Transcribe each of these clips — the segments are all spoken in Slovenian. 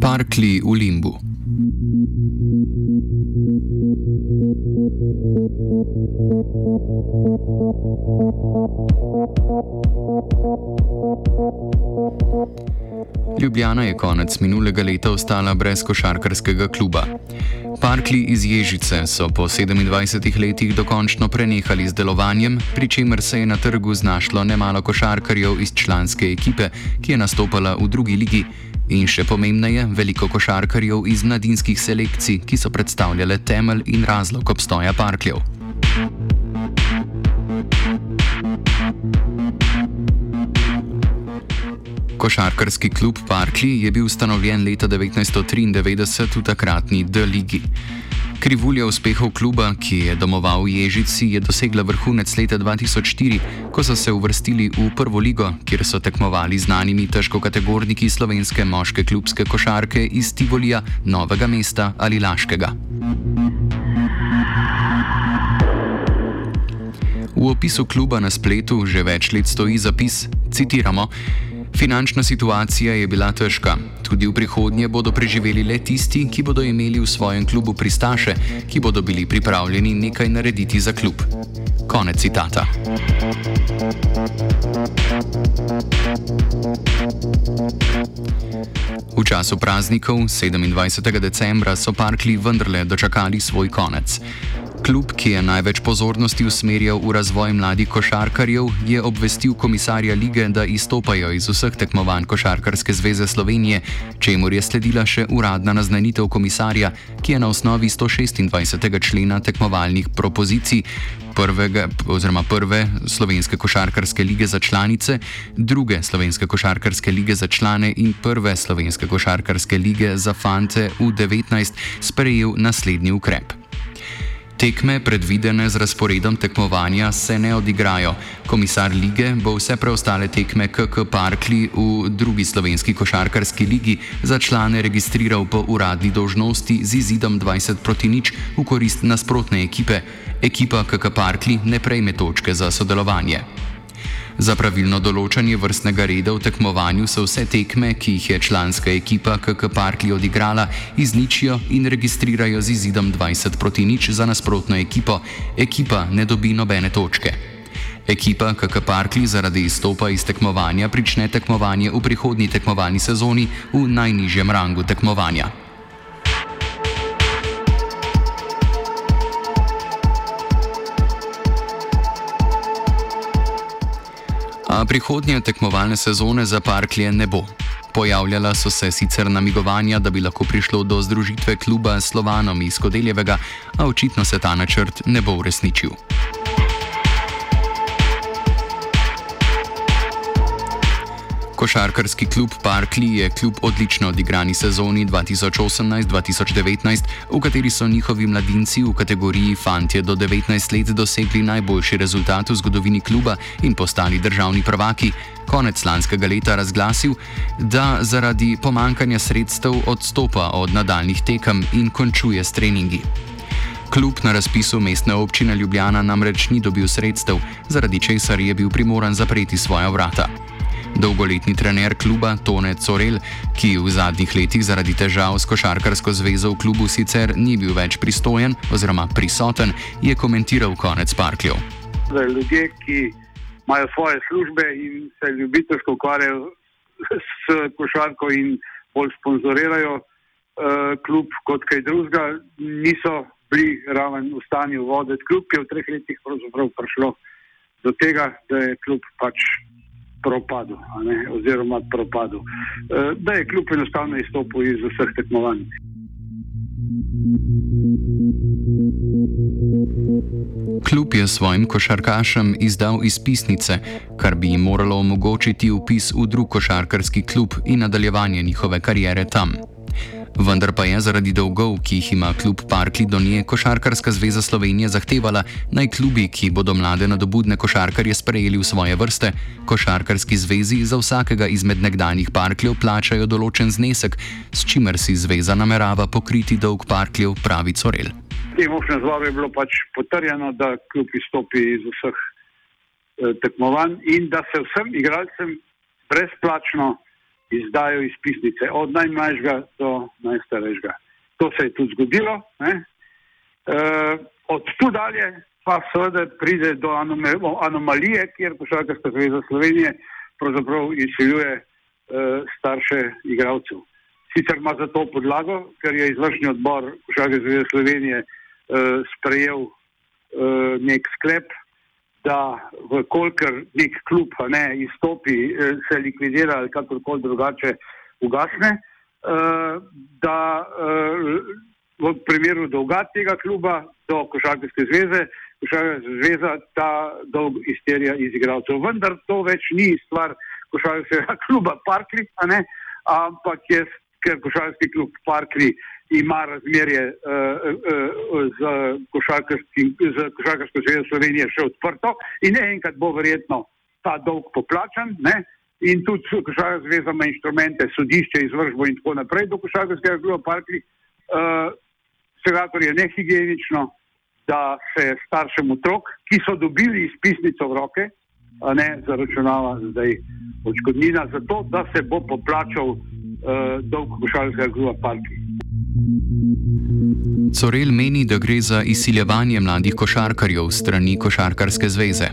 Parkli v Limbu. Ljubljana je konec minulega leta ostala brez košarkarskega kluba. Parkli iz Ježice so po 27 letih dokončno prenehali z delovanjem, pri čemer se je na trgu znašlo nemalo košarkarjev iz članske ekipe, ki je nastopala v drugi ligi, in še pomembneje, veliko košarkarjev iz mladinskih selekcij, ki so predstavljale temelj in razlog obstoja Parkljev. Košarkarski klub Parkli je bil ustanovljen leta 1993 v takratni D-ligi. Krivulja uspehov kluba, ki je domoval v Ježici, je dosegla vrhunec leta 2004, ko so se uvrstili v prvo ligo, kjer so tekmovali znanimi težkokategorniki slovenske moške klubske košarke iz Tivolija, Novega mesta ali Laškega. V opisu kluba na spletu že več let stoji zapis: citiramo. Finančna situacija je bila težka. Tudi v prihodnje bodo preživeli le tisti, ki bodo imeli v svojem klubu pristaše, ki bodo bili pripravljeni nekaj narediti za klub. Konec citata. V času praznikov 27. decembra so parkli vendarle dočakali svoj konec. Klub, ki je največ pozornosti usmerjal v razvoj mladih košarkarjev, je obvestil komisarja lige, da izstopajo iz vseh tekmovanj Košarkarske zveze Slovenije, čemu je sledila še uradna naznanitev komisarja, ki je na osnovi 126. člena tekmovalnih propozicij. Prvega, oziroma prve slovenske košarkarske lige za članice, druge slovenske košarkarske lige za člane in prve slovenske košarkarske lige za fante v 19 sprejel naslednji ukrep. Tekme, predvidene z razporedom tekmovanja, se ne odigrajo. Komisar lige bo vse preostale tekme KK Parkli v drugi slovenski košarkarski ligi za člane registriral po uradni dožnosti z izidom 20 proti nič v korist nasprotne ekipe. Ekipa KK Parkli ne prejme točke za sodelovanje. Za pravilno določanje vrstnega reda v tekmovanju so vse tekme, ki jih je članska ekipa KK Parkli odigrala, izničijo in registrirajo z izidom 20 proti nič za nasprotno ekipo. Ekipa ne dobi nobene točke. Ekipa KK Parkli zaradi izstopa iz tekmovanja prične tekmovanje v prihodnji tekmovalni sezoni v najnižjem rangu tekmovanja. A prihodnje tekmovalne sezone za Parklje ne bo. Pojavljala so se sicer namigovanja, da bi lahko prišlo do združitve kluba s Slovanom iz Kodeljevega, a očitno se ta načrt ne bo uresničil. Košarkarski klub Parkli je kljub odlično odigrani sezoni 2018-2019, v kateri so njihovi mladinci v kategoriji Fantje do 19 let dosegli najboljši rezultat v zgodovini kluba in postali državni prvaki, konec lanskega leta razglasil, da zaradi pomankanja sredstev odstopa od nadaljnih tekem in končuje s treningi. Klub na razpisu mestne občine Ljubljana namreč ni dobil sredstev, zaradi česar je bil primoran zapreti svoja vrata. Dolgoletni trener kluba Tone Corel, ki v zadnjih letih zaradi težav s košarkarsko zvezo v klubu sicer ni bil več pristojen oziroma prisoten, je komentiral konec parkljev. Ljudje, ki imajo svoje službe in se ljubiteljsko ukvarjajo s košarko in bolj sponzorirajo uh, klub kot kaj drugega, niso bili raven v stanju voditi klub, ki je v treh letih prišlo do tega, da je klub pač propadu, oziroma propadu. E, da je kljub enostavno izstopil iz vseh tekmovanj. Klub je svojim košarkašem izdal izpisnice, kar bi jim moralo omogočiti upis v drug košarkarski klub in nadaljevanje njihove kariere tam. Vendar pa je zaradi dolgov, ki jih ima klub Parkli do nje, Košarkarska zveza Slovenije zahtevala naj klubi, ki bodo mlade nadobudne košarkarje sprejeli v svoje vrste, Košarkarski zvezi za vsakega izmed nekdanjih Parkljev plačajo določen znesek, s čimer si zveza namerava pokriti dolg Parkljev, pravi Corel. V tem občnem zboru je bilo pač potrjeno, da kljub izstopi iz vseh tekmovanj in da se vsem igralcem brezplačno izdajo izpisnice, od najmlajšega do najstarejšega. To se je tudi zgodilo. E, od tu dalje pa seveda pride do anomalije, kjer Košarkarska zveza Slovenije pravzaprav izsiljuje e, starše igralcev. Sicer ima za to podlago, ker je izvršni odbor Košarkarske zveze Slovenije e, sprejel e, nek sklep, da vkolikor nek klub ne izstopi, e, se likvidira ali kakorkoli drugače ugasne, e, da e, v primeru dolga tega kluba do Košarkarske zveze Košarkarska zveza ta dolg izterja iz igralcev. Vendar to več ni stvar košarkarskega kluba Parkli, ampak je, ker košarkarski klub Parkli ima razmerje uh, uh, z košarkarsko zvezo Slovenije še odprto in enkrat bo verjetno ta dolg poplačan. Ne? In tudi košarkarska zveza ima inštrumente, sodišče, izvršbo in tako naprej do košarkarskega kluba Parkli. Uh, Vsekakor je nehigienično, da se staršem otrok, ki so dobili izpisnico v roke, ne zaračunava zdaj odškodnina za to, da se bo poplačal dolg košarskega kluba Parki. Corel meni, da gre za izsiljevanje mladih košarkarjev strani Košarkarske zveze.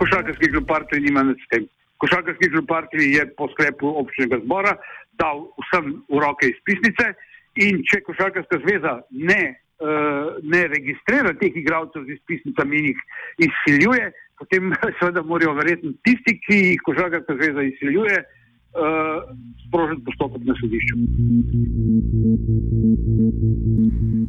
Košarkarski klub Parki nima nič s tem. Košarkarski klub Parki je po sklepu občinega zbora dal vsem v roke izpisnice in če Košarkarska zveza ne uh, ne registrira teh igralcev z izpisnicami in jih izsiljuje, potem seveda morajo verjetno tisti, ki jih košarkarska zveza izsiljuje, sprožiti postopek na sodišču.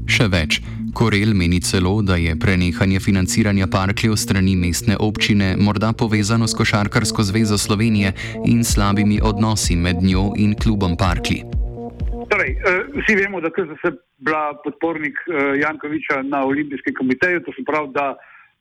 Še več. Korel meni celo, da je prenehanje financiranja parkljev strani mestne občine morda povezano s Košarkarsko zvezo Slovenije in slabimi odnosi med njo in klubom Parkli. Torej, uh, vsi vemo, da je bila podpornik uh, Jankoviča na olimpijskem komiteju, to se pravi, da,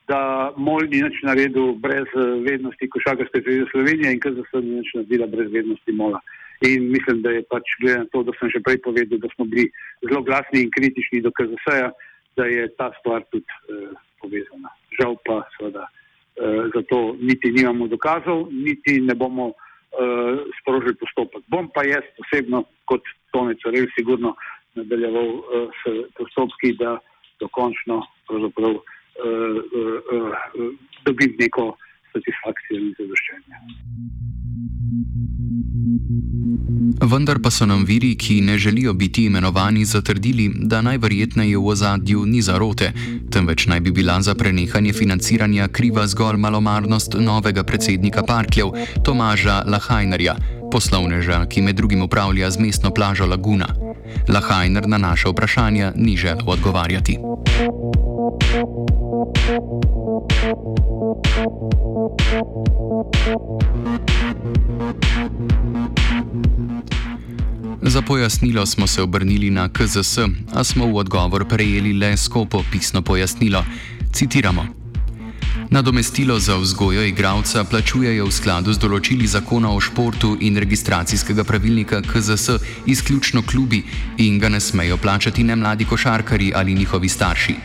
da MOL ni nič naredil brez uh, vednosti Košarkarske zveze Slovenije in KZS ni nič naredila brez vednosti MOL-a. In mislim, da je pač glede na to, da sem že prej povedal, da smo bili zelo glasni in kritični do KZS-ja, da je ta stvar tudi uh, povezana. Žal pa seveda uh, za to niti nimamo dokazov, niti ne bomo uh, sprožili postopek. Bom pa jaz osebno kot Tonec Rel sigurno nadaljeval uh, s postopki, da dokončno pravzaprav uh, uh, uh, dobim neko satisfakcijo in zadoščenje. Vendar pa so nam viri, ki ne želijo biti imenovani, zatrdili, da najverjetneje v ozadju ni zarote, temveč naj bi bila za prenehanje financiranja kriva zgolj malomarnost novega predsednika parkljev Tomaža Lahajnerja, poslovneža, ki med drugim upravlja z mestno plažo Laguna. Lahajner na naše vprašanja ni želel odgovarjati. Za pojasnilo smo se obrnili na KZS, a smo v odgovor prejeli le skopo pisno pojasnilo. Citiramo. Nadomestilo za vzgojo igralca plačujejo v skladu z določili zakona o športu in registracijskega pravilnika KZS izključno klubi in ga ne smejo plačati ne mladi košarkari ali njihovi starši.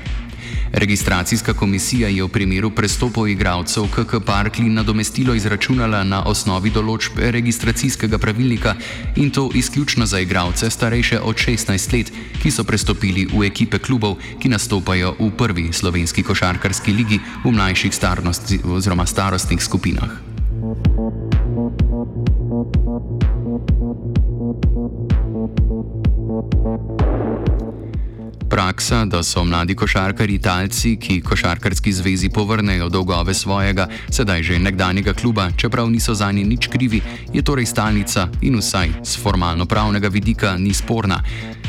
Registracijska komisija je v primeru prestopov igralcev KK Parkli nadomestilo izračunala na osnovi določb registracijskega pravilnika in to izključno za igralce starejše od 16 let, ki so prestopili v ekipe klubov, ki nastopajo v prvi slovenski košarkarski ligi v mlajših starostnih skupinah. Praksa, da so mladi košarkari Italci, ki košarkarski zvezi povrnejo dolgove svojega, sedaj že nekdanjega kluba, čeprav niso za njih nič krivi, je torej stalnica in vsaj z formalno-pravnega vidika ni sporna.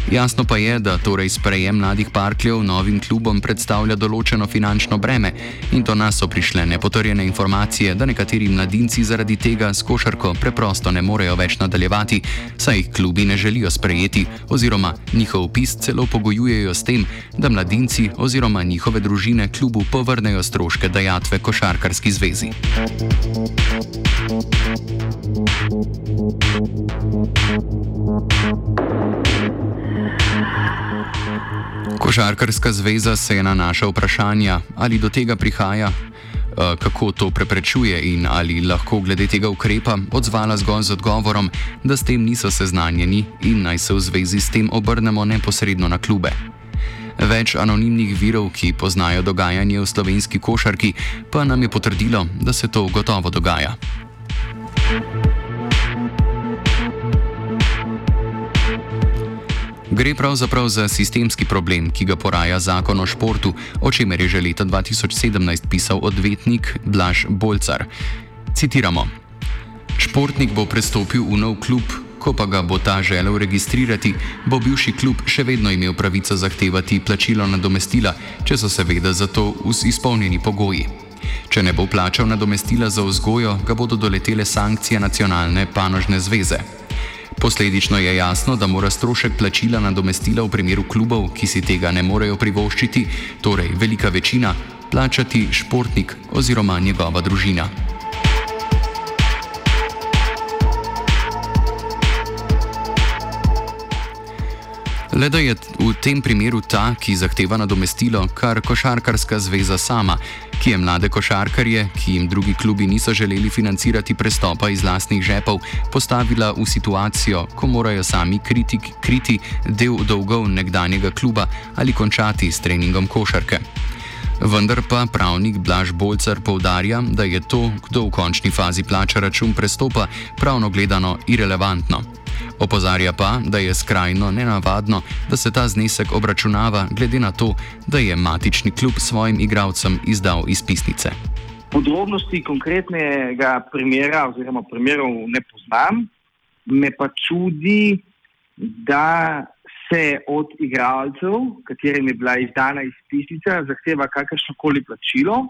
Jasno pa je, da torej sprejem mladih parkljev novim klubom predstavlja določeno finančno breme in to nas so prišle nepotrjene informacije, da nekateri mladinci zaradi tega s košarko preprosto ne morejo več nadaljevati, saj jih klubi ne želijo sprejeti oziroma njihov upis celo pogojujejo s tem, da mladinci oziroma njihove družine klubu povrnejo stroške dajatve košarkarski zvezi. Košarkarska zveza se je na naša vprašanja, ali do tega prihaja, kako to preprečuje in ali lahko glede tega ukrepa, odzvala zgolj z odgovorom, da s tem niso seznanjeni in naj se v zvezi s tem obrnemo neposredno na klube. Več anonimnih virov, ki poznajo dogajanje v slovenski košarki, pa nam je potrdilo, da se to gotovo dogaja. Gre pravzaprav za sistemski problem, ki ga poraja zakon o športu, o čemer je že leta 2017 pisal odvetnik Blaž Bolcar. Citiramo: Športnik bo prestopil v nov klub, ko pa ga bo ta želel registrirati, bo bivši klub še vedno imel pravico zahtevati plačilo nadomestila, če so seveda za to izpolnjeni pogoji. Če ne bo plačal nadomestila za vzgojo, ga bodo doletele sankcije nacionalne panožne zveze. Posledično je jasno, da mora strošek plačila nadomestila v primeru klubov, ki si tega ne morejo privoščiti, torej velika večina, plačati športnik oziroma njegova družina. Le da je v tem primeru ta, ki zahteva nadomestilo, kar košarkarska zveza sama, ki je mlade košarkarje, ki jim drugi klubi niso želeli financirati prestopa iz lastnih žepov, postavila v situacijo, ko morajo sami kritik, kriti del dolgov nekdanjega kluba ali končati s treningom košarke. Vendar pa pravnik Blaž Bolcar povdarja, da je to, kdo v končni fazi plača račun prestopa, pravno gledano irrelevantno. Opozarja pa, da je skrajno nenavadno, da se ta znesek obračunava, glede na to, da je matični klub svojim igralcem izdal izpisnice. Podrobnosti konkretnega primera, oziroma primerov, ne poznam, me pa čudi, da se od igralcev, katerim je bila izdana izpisnica, zahteva kakršno koli plačilo.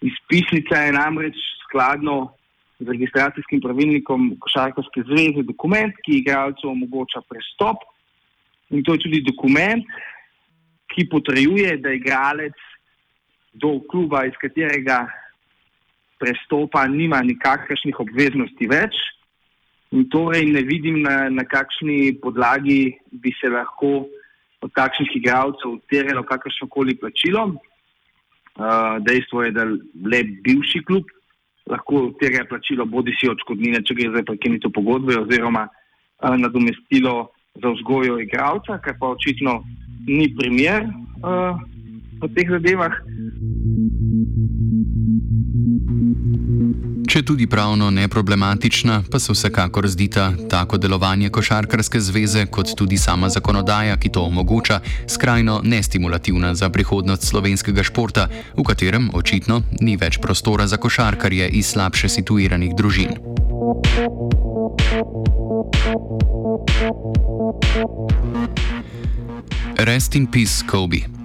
Izpisnica je namreč skladno z registracijskim pravilnikom Košarkarske zveze dokument, ki igralcu omogoča prestop. In to je tudi dokument, ki potrjuje, da igralec do kluba, iz katerega prestopa, nima nikakršnih obveznosti več. In torej ne vidim, na, na kakšni podlagi bi se lahko od takšnih igralcev terjalo kakršno koli plačilo. Uh, dejstvo je, da le bivši klub lahko terja plačilo bodi si odškodnine, če gre za prekinitev pogodbe oziroma uh, nadomestilo za vzgojo igralca, kar pa očitno ni primer uh, v teh zadevah. Če tudi pravno neproblematična, pa se vsekakor zdita tako delovanje Košarkarske zveze, kot tudi sama zakonodaja, ki to omogoča, skrajno nestimulativna za prihodnost slovenskega športa, v katerem očitno ni več prostora za košarkarje iz slabše situiranih družin. Rest in peace, Kobe.